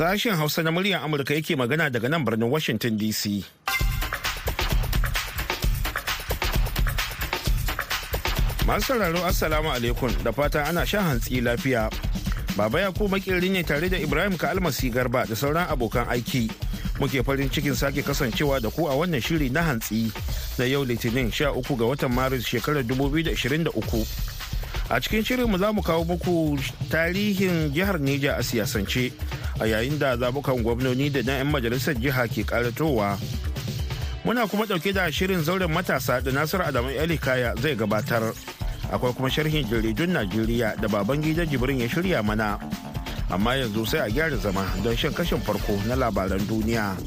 Sashen Hausa na muryar Amurka yake magana daga nan birnin Washington DC. Masu sauraro Assalamu alaikum da fatan ana shan hantsi lafiya. Baba ya ko makirri ne tare da Ibrahim ka almasi garba da sauran abokan aiki. Muke farin cikin sake kasancewa da ku a wannan shiri na hantsi da yau Litinin 13 ga watan Maris shekarar 2023. A cikin shirinmu za mu kawo muku tarihin jihar Neja a siyasance a yayin da zabukan gwamnoni da na 'yan majalisar jiha ke karatowa. Muna kuma ɗauke da shirin zauren matasa da Nasiru Adamu Kaya zai gabatar. Akwai kuma sharhin jaridun Najeriya da baban gida Jibrin ya shirya mana. Amma yanzu sai a gyara zama don shan kashin farko na labaran duniya.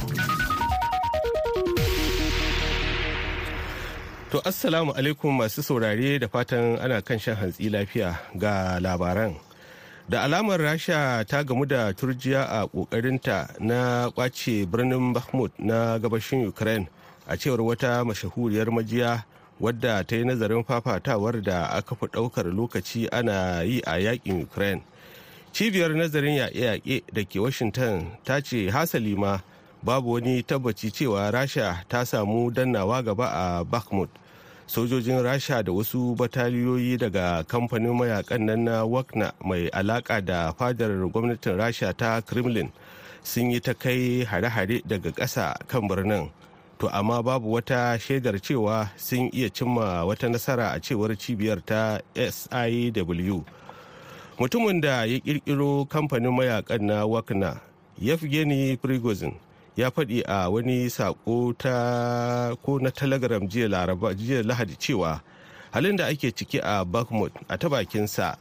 To Assalamu alaikum masu saurare da fatan ana kan shan hantsi lafiya ga labaran. Da alamar Rasha ta gamu da turjiya a ƙoƙarinta na ƙwace birnin Bakhmut na gabashin Ukraine a cewar wata mashahuriyar majiya wadda ta yi nazarin fafatawar da aka fi ɗaukar lokaci ana yi a yaƙin Ukraine. Cibiyar nazarin yaƙe-yaƙe da ke Washington ta ce hasali ma babu wani tabbaci cewa Rasha ta samu dannawa gaba a Bakhmut. Sojojin rasha da wasu bataliyoyi daga kamfanin mayaƙan nan na wagner mai alaka da fadar gwamnatin rasha ta kremlin sun yi ta kai hare-hare daga ƙasa kan birnin. To amma babu wata shaidar cewa sun iya cimma wata nasara a cewar cibiyar ta siw mutumin da ya kirkiro kamfanin mayaƙan na wagner yevgeny prigozhin ya faɗi a wani sako ta ko na telegram jiya lahadi cewa halin da ake ciki a bakhmut a ta bakinsa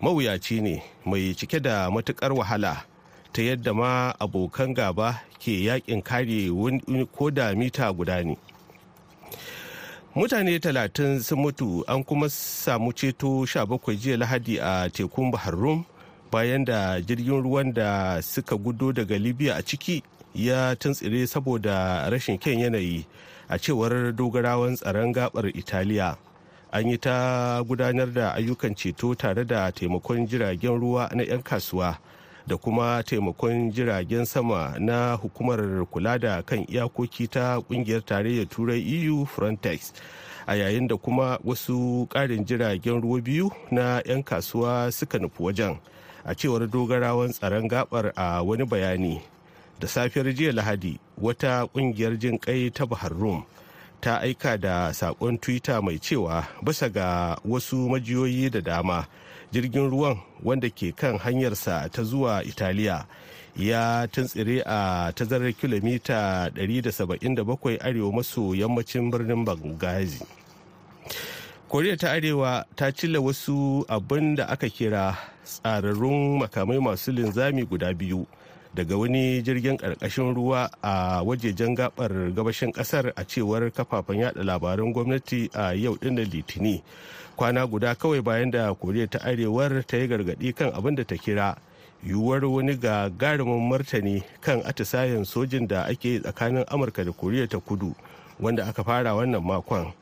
mawuyaci ne mai cike da matuƙar wahala ta yadda ma abokan gaba ke yaƙin kare ko da mita guda ne. Mutane talatin sun mutu an kuma samu ceto 17 jiya lahadi a tekun bahar rum bayan da jirgin ruwan da suka gudo daga libya a ciki ya tuntsire saboda rashin kyan yanayi a cewar dogarawan tsaron gabar italiya. An yi ta gudanar da ayyukan ceto tare da taimakon jiragen ruwa na 'yan kasuwa da kuma taimakon jiragen sama na hukumar kula da kan iyakoki ta ƙungiyar tarayyar turai eu frontex a yayin da kuma wasu ƙarin jiragen ruwa biyu na 'yan kasuwa suka nufi wajen. A cewar dogarawan tsaron gabar a wani bayani da safiyar jiya lahadi wata ƙungiyar jin kai ta bahar rum ta aika da saƙon twitter mai cewa bisa ga wasu majiyoyi da dama jirgin ruwan wanda ke kan hanyarsa ta zuwa italiya ya tuntsire a tazarar kilomita 177 arewa maso yammacin birnin bangazi koriya ta arewa ta cilla wasu abin da aka kira tsararrun makamai masu linzami guda biyu daga wani jirgin ƙarƙashin ruwa a wajejen gabar gabashin ƙasar a cewar kafafen yada labaran gwamnati a yau ɗin litini. Kwana guda kawai bayan da koriya ta arewar ta yi gargaɗi kan abin da ta kira yiwuwar wani gagarumin martani kan atisayen sojin da ake tsakanin amurka da koriya ta kudu wanda aka fara wannan makon.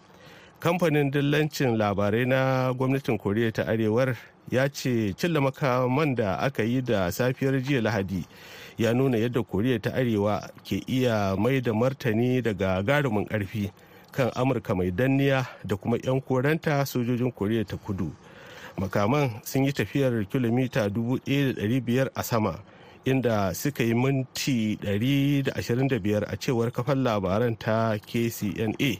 Kamfanin dillancin labarai na gwamnatin koriya ta arewar ya ce cilla makaman da aka yi da safiyar jiya lahadi ya nuna yadda koriya ta arewa ke iya mai da martani daga garumin ƙarfi kan amurka mai danniya da kuma 'yan koranta sojojin koriya ta kudu. Makaman sun yi tafiyar kilomita 1,500 a sama inda suka yi minti 125 a cewar kafan labaran ta kcna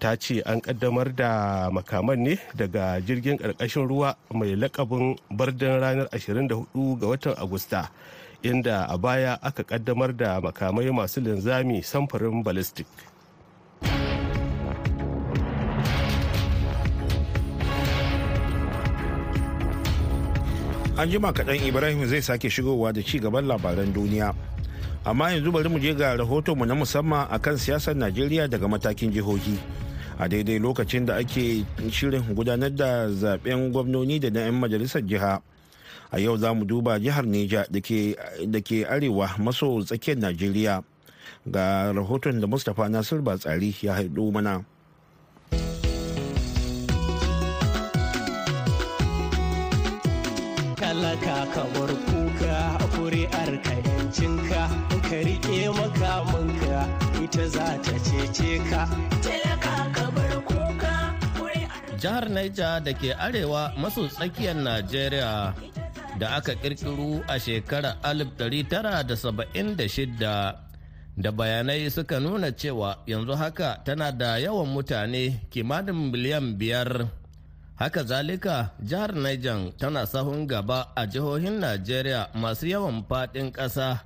ta ce an kaddamar da makaman ne daga jirgin ƙarƙashin ruwa mai lakabin bardin ranar 24 ga watan agusta inda a baya aka kaddamar da makamai masu linzami samfurin ballistic An jima kaɗan Ibrahim zai sake shigowa da ci gaban labaran duniya. Amma yanzu bari mu je ga rahotonmu na musamman akan siyasar Najeriya daga matakin jihohi. A daidai lokacin da ake shirin gudanar da zaɓen gwamnoni da na 'yan majalisar jiha. A yau za mu duba jihar neja da ke arewa maso tsakiyar najeriya. Ga rahoton da mustapha nasir batsari ya haɗu mana. Talaka kamar kuka kuri'ar ka yancinka ka riƙe makamanka ita za ta cece ka. Talaka ka bar kuka jihar Niger da ke arewa maso tsakiyar Najeriya. Da aka kirkiru a shekarar 1976 da bayanai suka nuna cewa yanzu haka tana da yawan mutane kimanin miliyan biyar. Haka zalika jihar Niger tana sahun gaba a jihohin Najeriya masu yawan faɗin ƙasa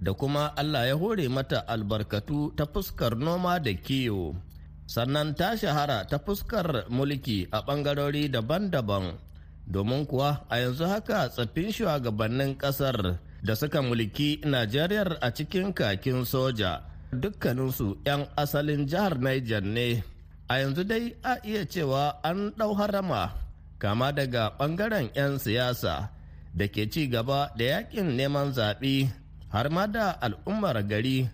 da kuma Allah ya hore mata albarkatu ta fuskar noma da kiyo. Sannan ta shahara ta fuskar mulki a ɓangarori daban-daban domin kuwa a yanzu haka tsaffin shugabannin ƙasar da suka mulki Najeriya a cikin kakin soja dukkaninsu 'yan asalin jihar Niger ne. A yanzu dai a iya cewa an ɗau harama kama daga ɓangaren 'yan siyasa da ke ci gaba da yaƙin neman zaɓe har ma da al'ummar gari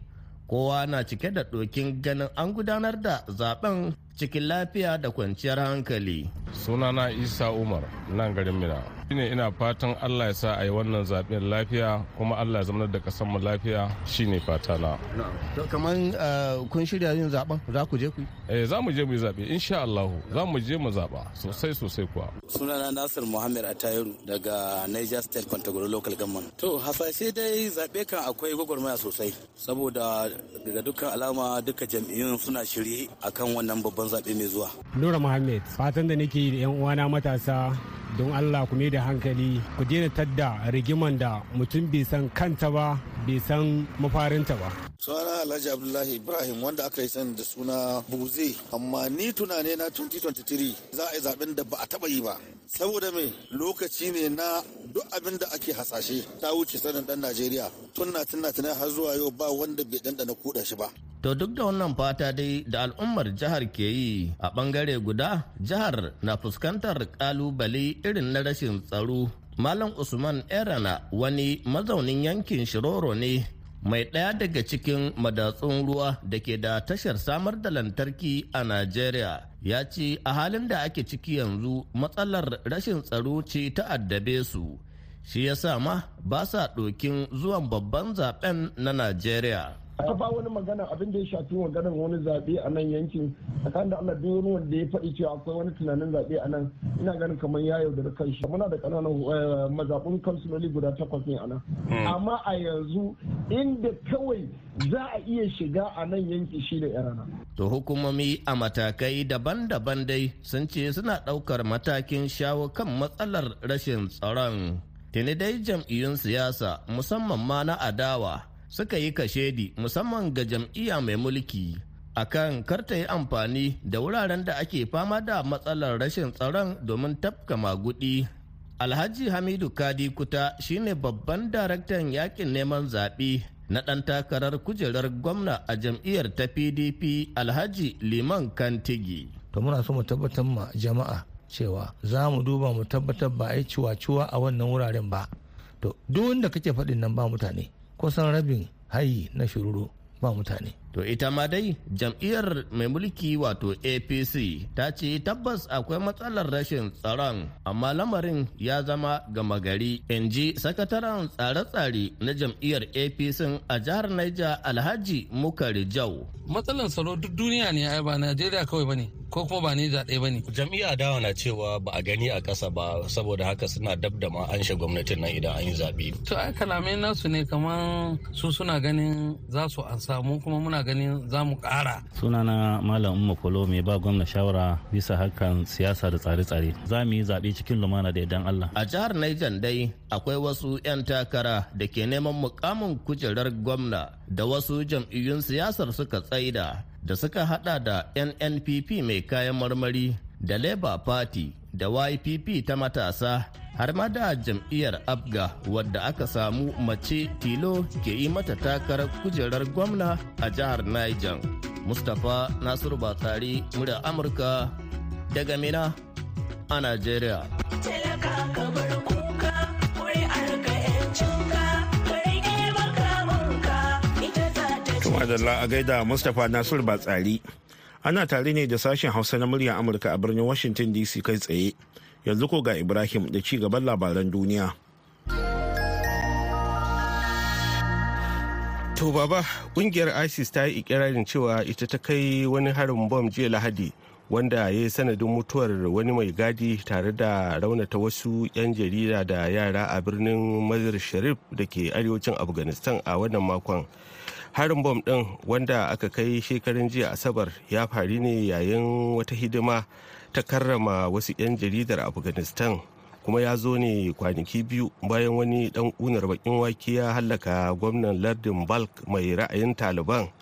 kowa na cike da ɗokin ganin an gudanar da zaɓen cikin lafiya da kwanciyar hankali. Sunana Isa Umar nan garin Mina. Shine ina fatan Allah ya sa a yi wannan zaɓen lafiya kuma Allah ya zama da kasan mu lafiya shine fata na. Kamar kun shirya yin zaɓen za ku je ku Eh za mu je mu yi zaɓe insha Allah za mu je mu zaba sosai sosai kuwa. Sunana Nasir Muhammad Atayiru daga Niger State Kwantagoro Local Government. To hasashe dai zaɓe kan akwai gwagwarmaya sosai saboda daga dukkan alama duka jam'iyyun suna shirye akan wannan babban zaɓe mai zuwa. Nura Muhammad fatan da nake yi da 'yan uwana matasa don Allah ku da hankali ku daina tadda rigiman da mutum bai san kanta ba bai san mafarinta ba. Suna Alhaji Abdullahi Ibrahim wanda aka yi sani da suna Buze amma ni tunane na 2023 za a yi zaɓen da ba a taba yi ba. Saboda mai lokaci ne na duk abin da ake hasashe ta wuce sanin dan Najeriya tun na tun na har zuwa yau ba wanda bai dandana kuɗa shi ba. To duk da wannan fata dai da al'ummar jihar ke yi a ɓangare guda jihar na fuskantar ƙalubale irin na rashin tsaro. Malam Usman Erana wani mazaunin yankin Shiroro ne mai ɗaya daga cikin madatsun ruwa da ke da tashar samar da lantarki a Najeriya ya ce a halin da ake ciki yanzu matsalar rashin tsaro ce ta addabe su shi ya sa ma ba sa ɗokin zuwan babban zaɓen na Najeriya. Ta ba wani magana abin da ya shafi maganar wani zaɓe a nan yankin tsakanin da Allah duk wani wanda ya faɗi cewa akwai wani tunanin zaɓe a nan ina ganin kamar ya yaudara kan shi muna da ƙananan mazaɓun kansuloli guda takwas ne a nan amma a yanzu inda kawai za a iya shiga a nan yanki shi da yarana. To hukumomi a matakai daban-daban dai sun ce suna ɗaukar matakin shawo kan matsalar rashin tsaron. Tuni dai jam'iyyun siyasa musamman ma na adawa suka yi kashedi musamman ga jam'iyya mai mulki akan karta yi amfani da wuraren da ake fama da matsalar rashin tsaron domin tafka magudi. Alhaji Hamidu Kadi Kuta shine babban daraktan yaƙin neman zaɓe na ɗan takarar kujerar gwamna a jam'iyyar ta PDP Alhaji Liman Kantigi. To muna so mu tabbatar ma jama'a cewa za mu duba mu tabbatar ba a yi ciwa-ciwa a wannan wuraren ba. To duk wanda kake faɗin nan ba mutane. Kusan rabin hayi na shiruru ba mutane. To ita ma dai jam'iyyar mai mulki wato APC ta ce tabbas akwai matsalar rashin tsaron amma lamarin ya zama gama gari. In ji sakataren tsare-tsare na jam'iyyar APC a jihar Niger Alhaji Mukari Jau. Matsalar tsaro duk duniya ne ai ba Najeriya kawai ba ne ko kuma ba ni zaɗe ba ne. Jam'iyya dawa na cewa ba a gani a ƙasa ba saboda haka suna dab da ma an gwamnatin nan idan an yi zaɓe. To ai kalamai nasu ne kamar su suna ganin za su an samu kuma muna ganin za mu ƙara. Sunana Malam Umma Kolo mai ba gwamna shawara bisa harkan siyasa da tsare-tsare. Za mu yi zaɓe cikin lumana da idan Allah. A jihar Niger dai akwai wasu 'yan takara da ke neman mukamin kujerar gwamna da wasu jam'iyyun siyasar suka tsaida da suka hada da nnpp mai kayan marmari da labour party da ypp ta matasa har ma da jam'iyyar abga wadda aka samu mace tilo ke yi mata takarar kujerar gwamna a jihar niger mustapha nasiru batsari murya amurka daga mina a nigeria Madalla a gaida Mustapha Nasiru Batsari. Ana tare ne da sashen Hausa na muryar Amurka a birnin Washington DC kai tsaye. Yanzu ko ga Ibrahim da ci gaban labaran duniya. To baba ƙungiyar ISIS ta yi ikirarin cewa ita ta kai wani harin bom jiya Lahadi wanda ya yi sanadin mutuwar wani mai gadi tare da raunata wasu 'yan jarida da yara a birnin Mazar Sharif da ke arewacin Afghanistan a wannan makon. Harin bom ɗin wanda aka kai shekarun jiya Asabar ya faru ne yayin wata hidima ta karrama wasu 'yan jaridar Afghanistan. kuma ya zo ne kwanaki biyu bayan wani dan kunar bakin wake ya hallaka gwamnan lardin balk mai ra'ayin taliban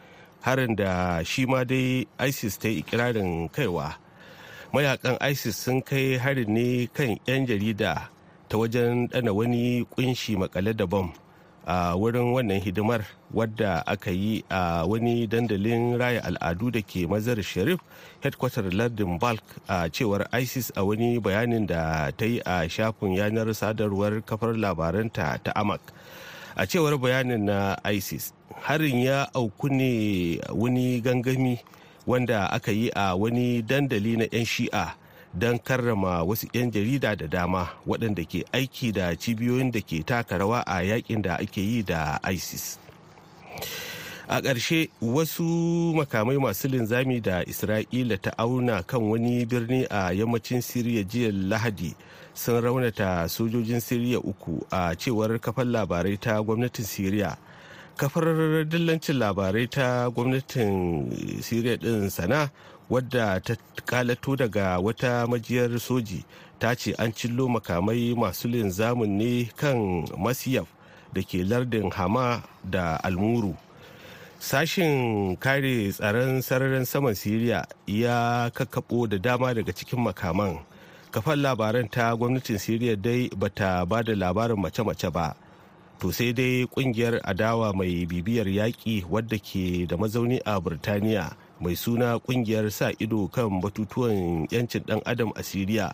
harin da shi ma dai isis ta yi ikirarin kaiwa mayaƙan isis sun kai harin ne kan 'yan jarida ta wajen dana wani ƙunshi makale da bom a wurin wannan hidimar wadda aka yi a wani dandalin raya al'adu da ke mazar sharif headquarter lardin balk a cewar isis a wani bayanin da ta yi a shafin yanar sadarwar kafar labaranta ta amak. A cewar bayanin na isis harin ya auku ne wani gangami wanda aka yi a wani dandali na 'yan shi'a don karrama wasu 'yan jarida da dama waɗanda ke aiki da cibiyoyin da ke taka rawa a yaƙin da ake yi da isis. A ƙarshe wasu makamai masu linzami da isra'ila ta auna kan wani birni a yammacin siriya jiya lahadi sun raunata sojojin siriya uku a cewar kafar labarai ta gwamnatin siriya. Kafar dillancin labarai ta gwamnatin siriya din sana wadda ta kalato daga wata majiyar soji ta ce an cillo makamai masu linzamin ne kan masiyaf da ke lardin hama da almuru. Sashin kare tsaron sararin saman siriya ya kakkaɓo da dama daga cikin makaman. Kafan labaran ta gwamnatin siriya dai bata ba da labarin mace-mace ba. To sai dai ƙungiyar adawa mai bibiyar yaƙi wadda ke da mazauni a burtaniya mai suna ƙungiyar sa ido kan batutuwan 'yancin dan adam a siriya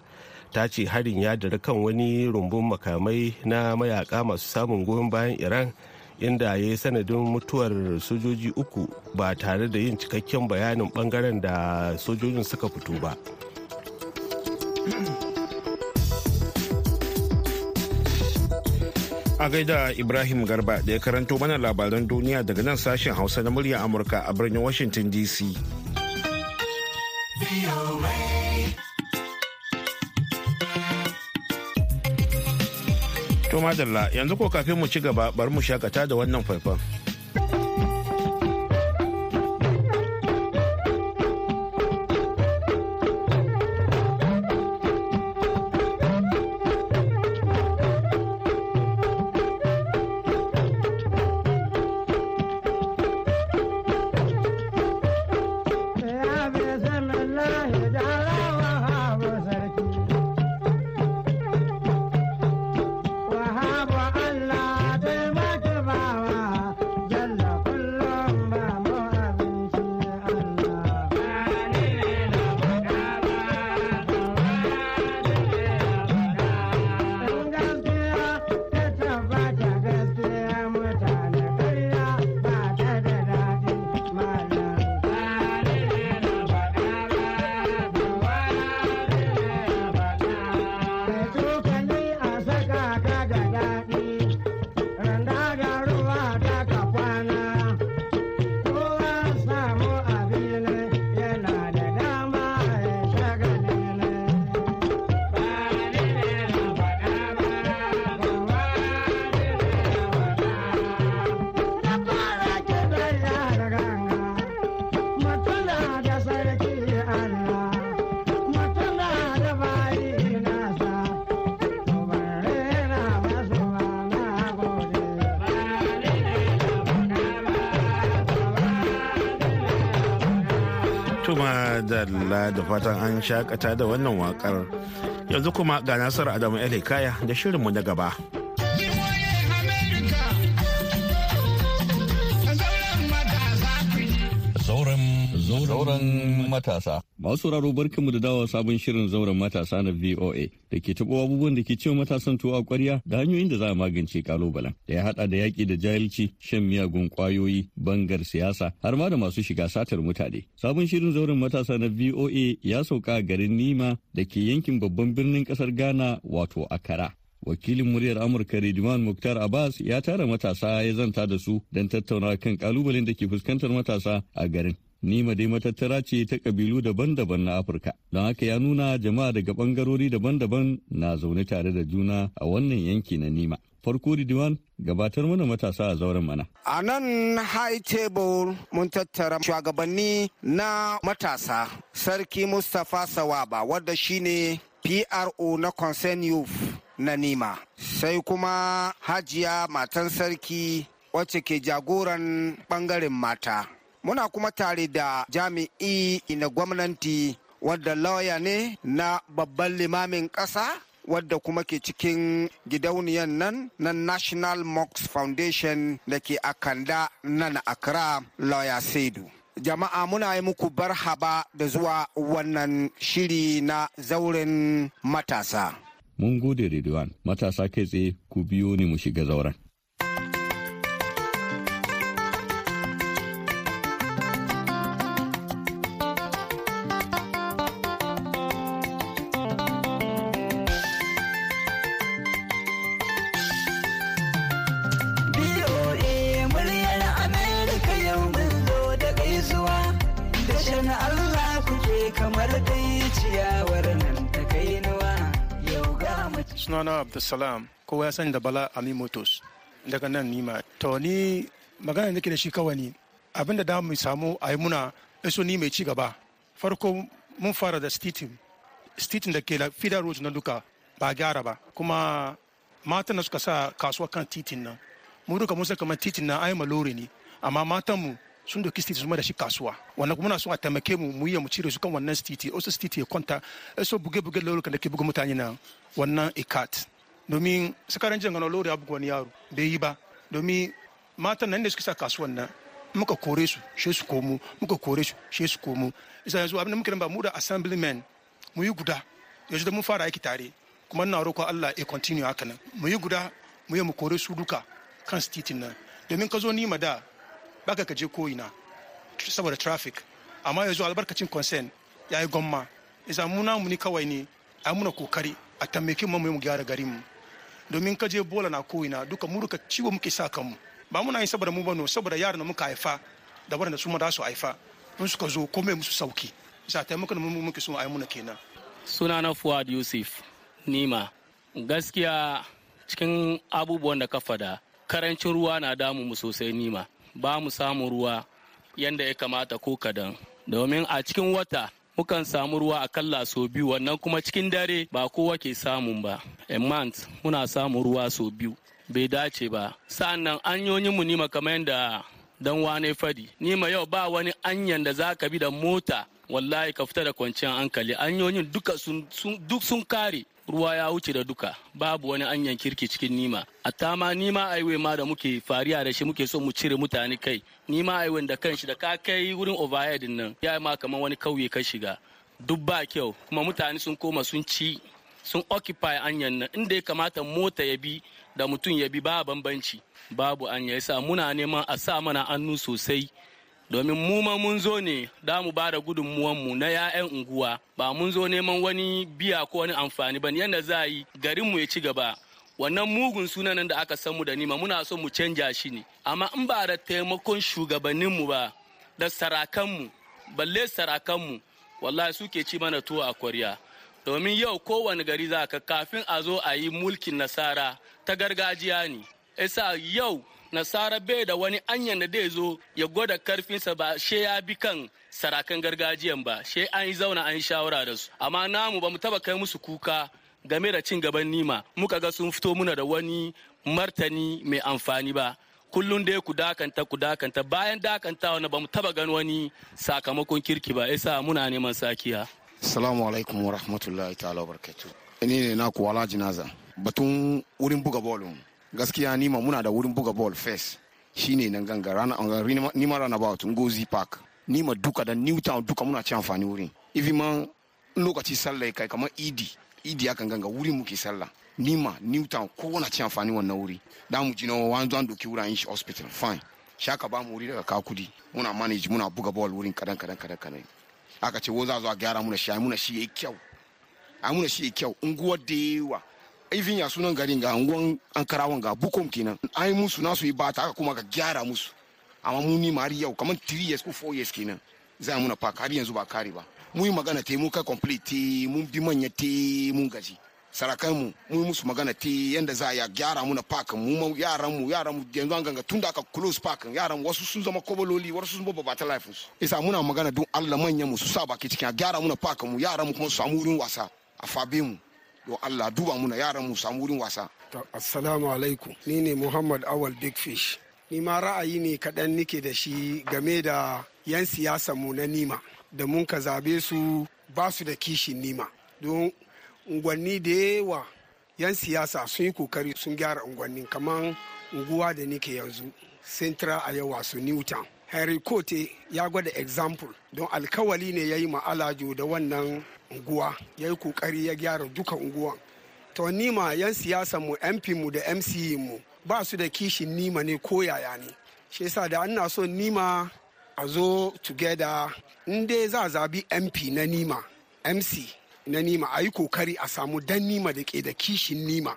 ta ce harin ya dara kan wani rumbun makamai na mayaka masu samun goyon bayan iran inda ya yi sanadin mutuwar sojoji uku ba tare da yin cikakken bayanin ɓangaren da sojojin suka fito ba. A gaida ibrahim garba da ya karanto mana labaran duniya daga nan sashen hausa na murya amurka a birnin washington dc to madalla yanzu ko kafin mu ci gaba bari mu shakata da wannan faifan. Da da fatan an shakata da wannan waƙar. Yanzu kuma ga Nasiru Adamu Kaya da shirinmu na gaba. Zauren matasa. Masu sauraro barkanmu da dawa sabon shirin zauren matasa na VOA da ke taɓo abubuwan da ke cewa matasan tuwa a ƙwarya da hanyoyin da za a magance kalubalen da ya haɗa da yaƙi da jahilci, shan miyagun ƙwayoyi, bangar siyasa har ma da masu shiga satar mutane. Sabon shirin zauren matasa na VOA ya sauka a garin Nima da ke yankin babban birnin ƙasar Ghana wato Akara. wakilin muryar amurka rediman muktar abbas ya tara matasa ya zanta da su don tattauna kan kalubalen da ke fuskantar matasa a garin nima dai matattara ce ta kabilu daban-daban na afirka don haka ya nuna jama'a daga bangarori daban-daban na zaune tare da juna a wannan yanki na nima farko Ridwan gabatar mana matasa a zauren mana. A nan high table mun tattara shugabanni na matasa Sarki Mustapha Sawaba wadda shine PRO na Concern Youth na Nima. Sai kuma Hajiya matan sarki wacce ke jagoran ɓangaren mata. Muna kuma tare da jami'i na gwamnati wadda lauya ne na babban limamin ƙasa wadda kuma ke cikin gidauniyan nan na National Mox Foundation da ke Akanda nan Accra Lawyer Saidu. Jama'a muna yi muku barhaba da zuwa wannan shiri na zauren matasa. Mun gode Ridwan, matasa kai tsaye ku biyo ni mu shiga zauren. Abdulsalam kowa ya sani da bala ami motos. Daga nan nima to ni magana nake da shi kawai ni abin da da mu samu a yi muna iso ni mai ci gaba. Farko mun fara da stitin stitin da ke feeder road na duka ba gyara ba. Kuma matan da suka sa kasuwa kan titin nan mu duka mun kamar titin nan ai malore ne. Amma matan mu sun doki stiti su da shi kasuwa. Wannan kuma muna son a taimake mu mu yi mu cire su kan wannan stiti wasu stiti ya kwanta so buge-buge lolukan da ke buga mutane na wannan ikat. Domin sakaran jin gano lori abu wani yaro bai yi ba. Domin matan nan da suka sa kasuwan nan muka kore su she su komo muka kore su she su komo. Isa yanzu abin da muke ba mu da assemblyman mu yi guda. Yanzu da mun fara aiki tare kuma ina roƙon Allah ya continue haka nan. Mu yi guda mu yi mu kore su duka kan stitin nan. Domin ka zo ni ma da baka ka je ko'ina saboda traffic. Amma yanzu albarkacin concern ya yi gwamma. Isa mu ni kawai ne a muna ƙoƙari a tambakin mu mu gyara garin mu. Domin ka je bola na ko'ina duka mu duka ciwo muke sa kanmu. Ba muna yin saboda mu bano saboda yaran da muka haifa da waɗanda su ma za su haifa in suka zo komai musu sauƙi. Isa taimakon mu muke so a yi muna kenan. Sunana fuad yusuf nima. Gaskiya cikin abubuwan da ka fada ƙarancin ruwa na damu mu sosai nima. Ba mu samu ruwa yadda ya kamata ko kadan. Domin a cikin wata mukan samu ruwa akalla sau biyu. Wannan kuma cikin dare ba kowa ke samun ba. Month muna samun ruwa sau biyu. Bai dace ba. Sa'annan anyoyin mu nima kamar yadda dan wane faɗi nima yau ba wani anyan da za ka bi da mota wallahi ka fita da kwanciyar hankali. Anyoyin duka sun, duk sun kare. Ruwa ya wuce da duka babu wani anyan kirki cikin nima. A tama nima aiwe ma da muke fariya da shi muke so mu cire mutane kai. Nima aiwe da kanshi da ka kai wurin overhead nan ya ma kamar wani kauye ka shiga. Duk ba kyau kuma mutane sun koma sun ci sun occupy anyan nan. Inda ya kamata mota ya bi da mutum ya bi ba bambanci. Babu anya yasa muna neman a sa mana hannu sosai. Domin mu ma mun zo ne da mu ba da mu na 'ya'yan unguwa. Ba mun zo neman wani biya ko wani amfani ba yadda za yi garinmu ya ci gaba. Wannan mugun sunanan da aka san mu da nima muna so mu canja shi ne. Amma in ba da taimakon shugabanninmu ba da sarakanmu balle sarakanmu wallahi suke ci mana tuwo a kwarya. Domin yau kowane gari za ka kafin a zo a yi mulkin nasara ta gargajiya ne. Yau nasara bai da wani anyan da zai zo ya gwada karfinsa ba she ya bi kan sarakan gargajiyan ba she an yi zauna an yi shawara da su. Amma namu ba mu taba kai musu kuka game da cin gaban nima. Muka ga sun fito muna da wani martani mai amfani ba. Kullum dai ku dakanta ku dakanta. Bayan dakanta wani ba mu taba gan wani sakamakon kirki ba yasa muna neman sakiya. Assalamu alaikum wa rahmatullahi ta'ala wa barakatu. Ni ne na kuwala jinaza. Batun wurin buga bol gaskiya nima muna da wurin buga ball first. Shine nan ganga rana nima rana ba ngozi park. Nima duka da newtown duka muna ci amfani wurin. Ifi ma lokaci sallah kai kamar idi idi akan ganga wurin muke sallah. Nima newtown ko na ci amfani wannan wuri. Da mu ji nawa wani an doki wurin shi hospital fine. Shaka ba mu wuri daga kakudi muna manage muna buga ball wurin kadan kadan kadan kadan. Aka ce wo za zo a gyara muna shi muna shi yayi kyau. A muna shi yayi kyau. Unguwar da yawa. Even ya sunan garin ga unguwan an karawan ga bukom kenan. An yi musu nasu yi ba ta kuma ka gyara musu. Amma mu ni har yau kamar 3 years ko 4 years kenan za muna park. Har yanzu ba kare ba. Mu yi magana te mu kai complete te mun bi manya te mun gaji. Sarakan mu mu yi musu magana te yanda za ya gyara muna park. Mu yaran mu yaran mu yanzu an ganga tunda aka close park. Yaran mu wasu sun zama kobololi wasu sun baba ta life su. Isa muna magana don Allah manyan mu su sa baki cikin a gyara muna park mu yaran mu kuma su samu wurin wasa a fabe mu. Don Allah duba muna yaran mu samu wurin wasa. Assalamu alaikum. Ni ne Muhammad Awal Big Fish. Ni ma ra'ayi ne kaɗan nike da shi game da 'yan siyasa mu na nima da mun ka zaɓe su ba su da kishin nima. Don unguwanni da yawa 'yan siyasa sun yi ƙoƙari sun gyara unguwanni kamar unguwa da nike yanzu central a yawa su newtown. Henry kote ya gwada example don alkawali ne ya yi ma'alajo da wannan unguwa ya yi ƙoƙari ya gyara duka unguwan. To nima 'yan siyasa mu mp mu da mc mu ba su da kishin nima ne ko yaya ne. Shi yasa da ana so nima a zo together in dai za zabi mp na nima mc na nima a yi ƙoƙari a samu dan nima da ke da kishin nima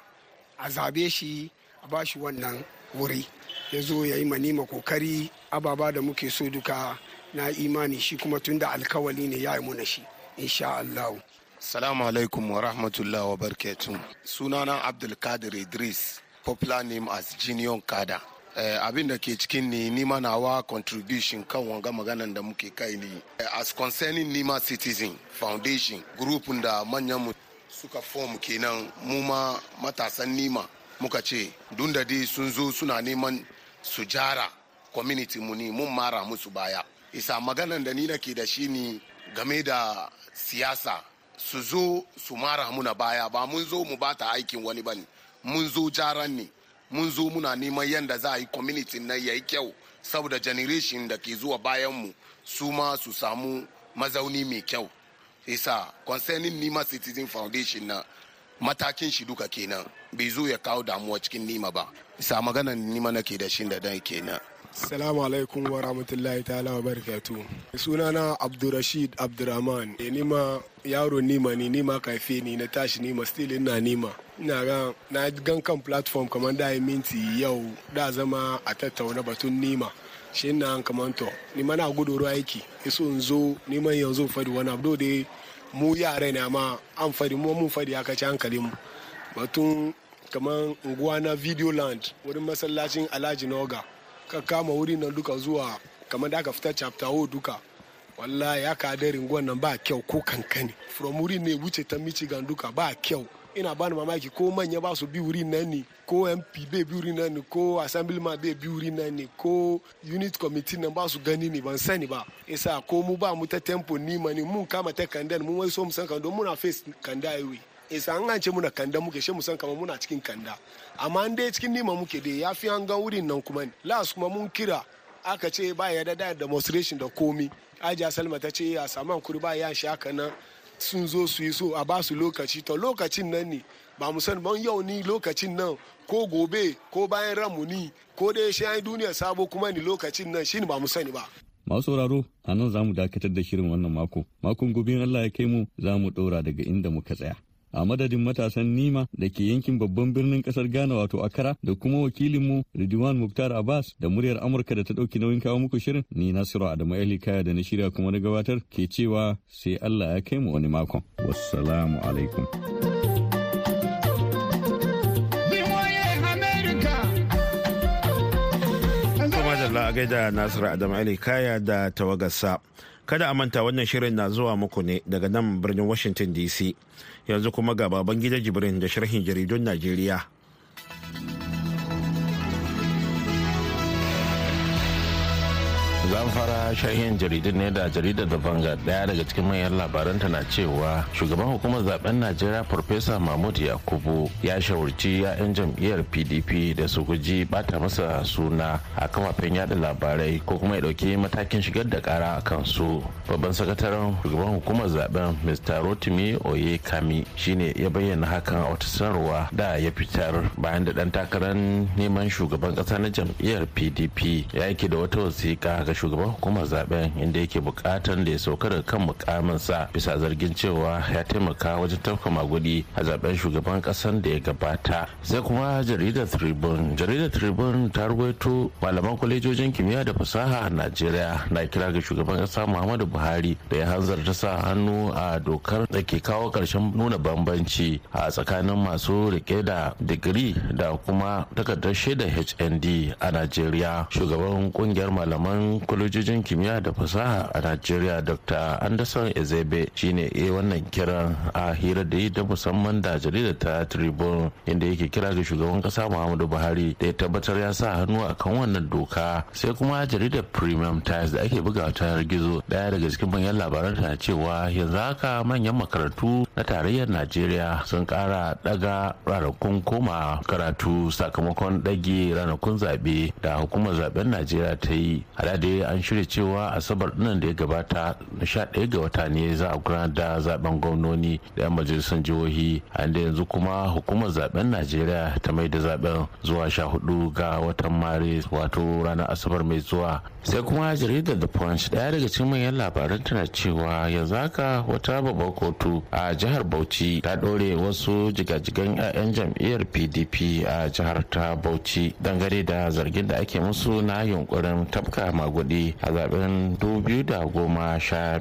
a zaɓe shi a ba shi wannan wuri. Ya zo ya yi nima ƙoƙari ababa da muke so duka na imani shi kuma tun da alkawali ne ya yi muna shi. Insha Allah. Salamu alaikum wa rahmatullahi wa barkatu. Sunana Abdulkadir Idris, popular name as Jinion Kada. Eh, abin da ke cikin ni nima nawa contribution kan wanga maganan da muke kai ni eh, as concerning nima citizen foundation grupun da manyan mu suka form kenan mu ma matasan nima muka ce dun da dai sun zo suna neman su jara community mu ni mun mara musu baya isa maganan da ni nake da shi ni game da siyasa su zo su mara muna baya ba mun zo mu bata aikin wani ba ne mun zo jaran ne. Mun zo muna neman yadda za a yi community na yayi kyau saboda generation da ke zuwa bayanmu su ma su samu mazauni mai kyau. Isa concerning nima citizen foundation na matakin shi duka kenan. Bai zo ya kawo damuwa cikin nima ba. Isa maganan nima nake da shi da dan kenan Salamu alaikum wa rahmatullahi ta'ala wa barakatu. Sunana Abdurrashid Abdurrahman. E, nima yaro nima ne nima kaife ni na tashi nima still ina nima. Ina ga na gan kan platform kamar da yi minti yau da zama a tattauna batun nima. Shi na kamar to nima na gudu aiki. Iso in zo niman yanzu faɗi wani abu da mu yare ne amma an faɗi mu mun faɗi aka ci hankalin mu. Batun kamar unguwa na video land wurin masallacin Alhaji Noga. Ka kama wurin nan duka zuwa kamar da aka fita chapter o duka wallahi ya ka da ringon nan ba kyau ko kankani. From wurin ne wuce ta michigan duka ba kyau. Ina bani mamaki ko manya ba su bi wurin nan ne ko mp bai bi wurin nan ne ko assemblyman bai bi wurin nan ne ko unit committee nan ba su gani ne ban sani ba. Isa ko mu ba mu ta tempo ni mani mun kama ta kandan mun wai so mu san kando muna face kanda aiwe isa an gance muna kanda muke she mu san kamar muna cikin kanda. Amma an dai cikin nima muke dai ya fi an wurin nan kuma las kuma mun kira aka ce ba ya da demonstration da komi. Ajiya salma ta ce a samu hankuri ba ya shi haka nan. Sun zo su yi so a ba su lokaci. To lokacin nan ne ba mu san ban yau ni lokacin nan ko gobe ko bayan ranmu ni ko dai shi an duniya sabo kuma ni lokacin nan shi ba mu sani ba. Masu sauraro, a nan za mu dakatar da shirin wannan mako. Makon gobe Allah ya kai mu za mu ɗora daga inda muka tsaya. A madadin matasan nima da ke yankin babban birnin ƙasar ghana wato akara da kuma wakilinmu ridwan muktar abbas da muryar amurka da ta ɗauki nauyin kawo muku shirin ni nasiru adamu ali kaya da na shirya kuma na gabatar ke cewa sai allah ya kai mu wani makon wassalamu alaikum Madalla a gaida Nasiru Adamu Ali Kaya da tawagarsa. Kada a manta wannan shirin na zuwa muku ne daga nan birnin Washington DC. Yanzu kuma ga baban gida Jibrin da sharhin jaridun Najeriya. Zan fara shahin jaridun ne da jaridar da banga ɗaya daga cikin manyan labaranta na cewa shugaban hukumar zaɓen najeriya farfesa mahmud yakubu ya shawarci 'ya'yan jam'iyyar pdp da su guji bata masa suna a kafafen yada labarai ko kuma ya ɗauki matakin shigar da kara a kansu. Babban sakataren shugaban hukumar zaɓen mr rotimi oye kami shine ya bayyana hakan a wata sanarwa da ya fitar bayan da dan takarar neman shugaban kasa na jam'iyyar pdp ya yake da wata wasiƙa ga shugaban hukumar zaɓen inda yake bukatan da ya sauka daga kan mukaminsa bisa zargin cewa ya taimaka wajen tafka magudi a zaɓen shugaban kasan da ya gabata. Sai kuma jaridar tribune. Jaridar tribune ta ruwaito malaman kwalejojin kimiyya da fasaha a najeriya na kira ga shugaban kasa muhammadu buhari da ya hanzarta sa hannu a dokar da ke kawo ƙarshen nuna bambanci a tsakanin masu riƙe da digiri da kuma takardar shaidar hnd a najeriya. Shugaban ƙungiyar malaman kwalejojin kimiyya da fasaha a najeriya dr anderson ezebe shine a wannan kiran a hira da yi da musamman da jaridar ta tribune inda yake kira ga shugaban kasa muhammadu buhari da ya tabbatar ya sa hannu a kan wannan doka. Sai kuma jaridar premium times da ake buga ta gizo ɗaya daga cikin manyan labaran ta cewa yanzu haka manyan makarantu na tarayyar najeriya sun kara daga ranakun koma karatu sakamakon dage ranakun zaɓe da hukumar zaɓen najeriya ta yi. An shirya cewa asabar nan da ya gabata na sha ɗaya ga wata ne za a gudanar da zaɓen gwamnoni da 'yan majalisar jihohi. A da yanzu kuma hukumar zaɓen najeriya ta mai da zaɓen zuwa sha huɗu ga watan maris wato ranar asabar mai zuwa. Sai kuma jaridar the punch ɗaya daga cikin manyan labaran tana cewa yanzu haka wata babbar kotu a jihar bauchi ta ɗore wasu jigajigan 'ya'yan jam'iyyar pdp a jihar ta bauchi dangane da zargin da ake musu na yunkurin tafka magudi a zaɓen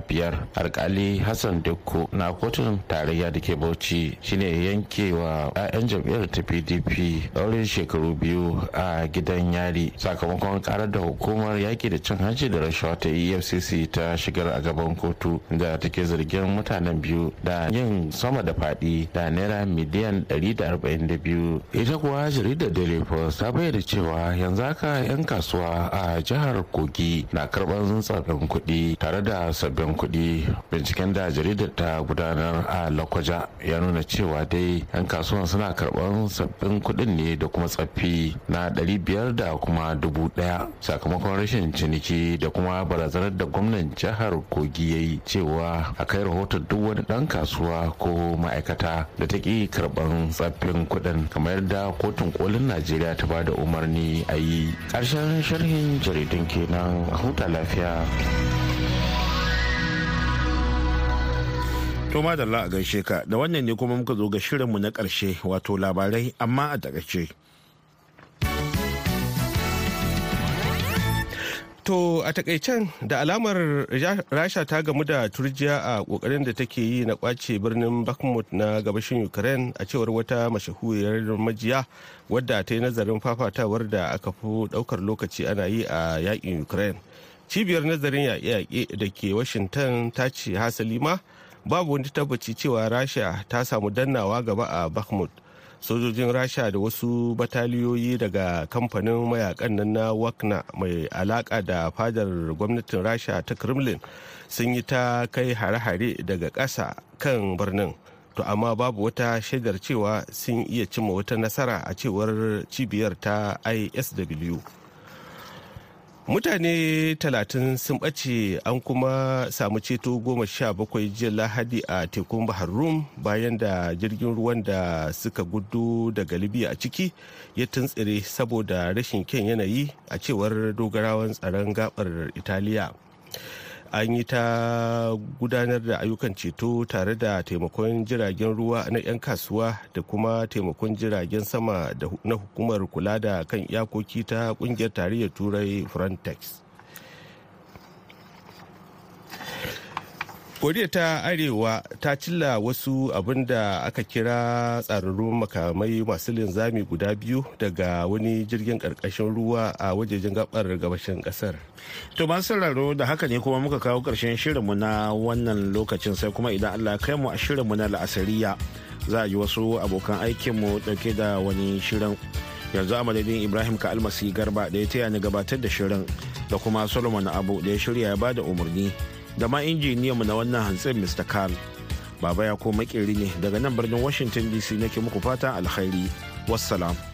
biyar. Alkali hassan dukku na kotun tarayya da ke bauchi shine yankewa 'ya'yan jam'iyyar ta pdp ɗaurin shekaru biyu a gidan yari. Sakamakon karar da hukumar yaki da cin hanci da rashawa ta efcc ta shigar a gaban kotu da take zargin mutanen biyu da yin sama da faɗi da naira miliyan 142 ita kuwa jaridar daily post ta bayyana cewa yanzu haka 'yan kasuwa a jihar kogi na karɓar sabbin kuɗi tare da sabbin kuɗi. Binciken da jaridar ta gudanar a lakwaja ya nuna cewa dai 'yan kasuwan suna karɓar sabbin kuɗin ne da kuma tsaffi na 500 da kuma dubu ɗaya. Sakamakon rashin ciniki da kuma barazanar da gwamnan jihar kogi ya yi cewa a kai rahoton duk wani ɗan kasuwa ko ma'aikata da ta ƙi karɓar tsaffin kuɗin kamar da kotun kolin najeriya ta ba da umarni a yi. Ƙarshen sharhin jaridun kenan. A huta lafiya To madalla a gaishe ka da wannan ne kuma muka zo ga shirinmu na ƙarshe wato labarai amma a taƙaice. To a takaicen da alamar Rasha ta gamu da turjiya a ƙoƙarin da take yi na ƙwace birnin Bakhmut na gabashin Ukraine a cewar wata mashahuriyar majiya wadda ta yi nazarin fafatawar da aka fi ɗaukar lokaci ana yi a yaƙin Ukraine. Cibiyar nazarin yaƙe-yaƙe da ke Washington ta ce hasali ma babu wani tabbaci cewa Rasha ta samu dannawa gaba a Bakhmut. Sojojin rasha da wasu bataliyoyi daga kamfanin mayaƙan nan na wakna mai alaka da fadar gwamnatin rasha ta kremlin sun yi ta kai hare-hare daga ƙasa kan birnin. To amma babu wata shaidar cewa sun iya cimma wata nasara a cewar cibiyar ta isw mutane talatin sun ɓace an kuma samu ceto goma sha bakwai jiya lahadi a tekun bahar rum bayan da jirgin ruwan da suka gudu daga libya a ciki ya tuntsire saboda rashin kyan yanayi a cewar dogarawan tsaron gabar italiya. An yi ta gudanar da ayyukan ceto tare da taimakon jiragen ruwa na 'yan kasuwa da kuma taimakon jiragen sama na hukumar kula da kan iyakoki ta ƙungiyar tarayyar turai frontex. Koriya ta arewa ta cilla wasu abin da aka kira tsararrun makamai masu linzami guda biyu daga wani jirgin ƙarƙashin ruwa a wajejen gabar gabashin ƙasar to masu sauraro da haka ne kuma muka kawo ƙarshen shirinmu na wannan lokacin sai kuma idan allah kai mu a shirinmu na la'asariya za a ji wasu abokan aikinmu ɗauke da wani shirin. Yanzu a madadin ibrahim ka almasi garba da ya taya ni gabatar da shirin da kuma solomon abu da ya shirya ya ba da umarni da ma injiniyanmu na wannan hantsin Mr. Carl. Baba ya ko makeri ne daga nan birnin Washington DC nake muku fatan alkhairi. Wassalam.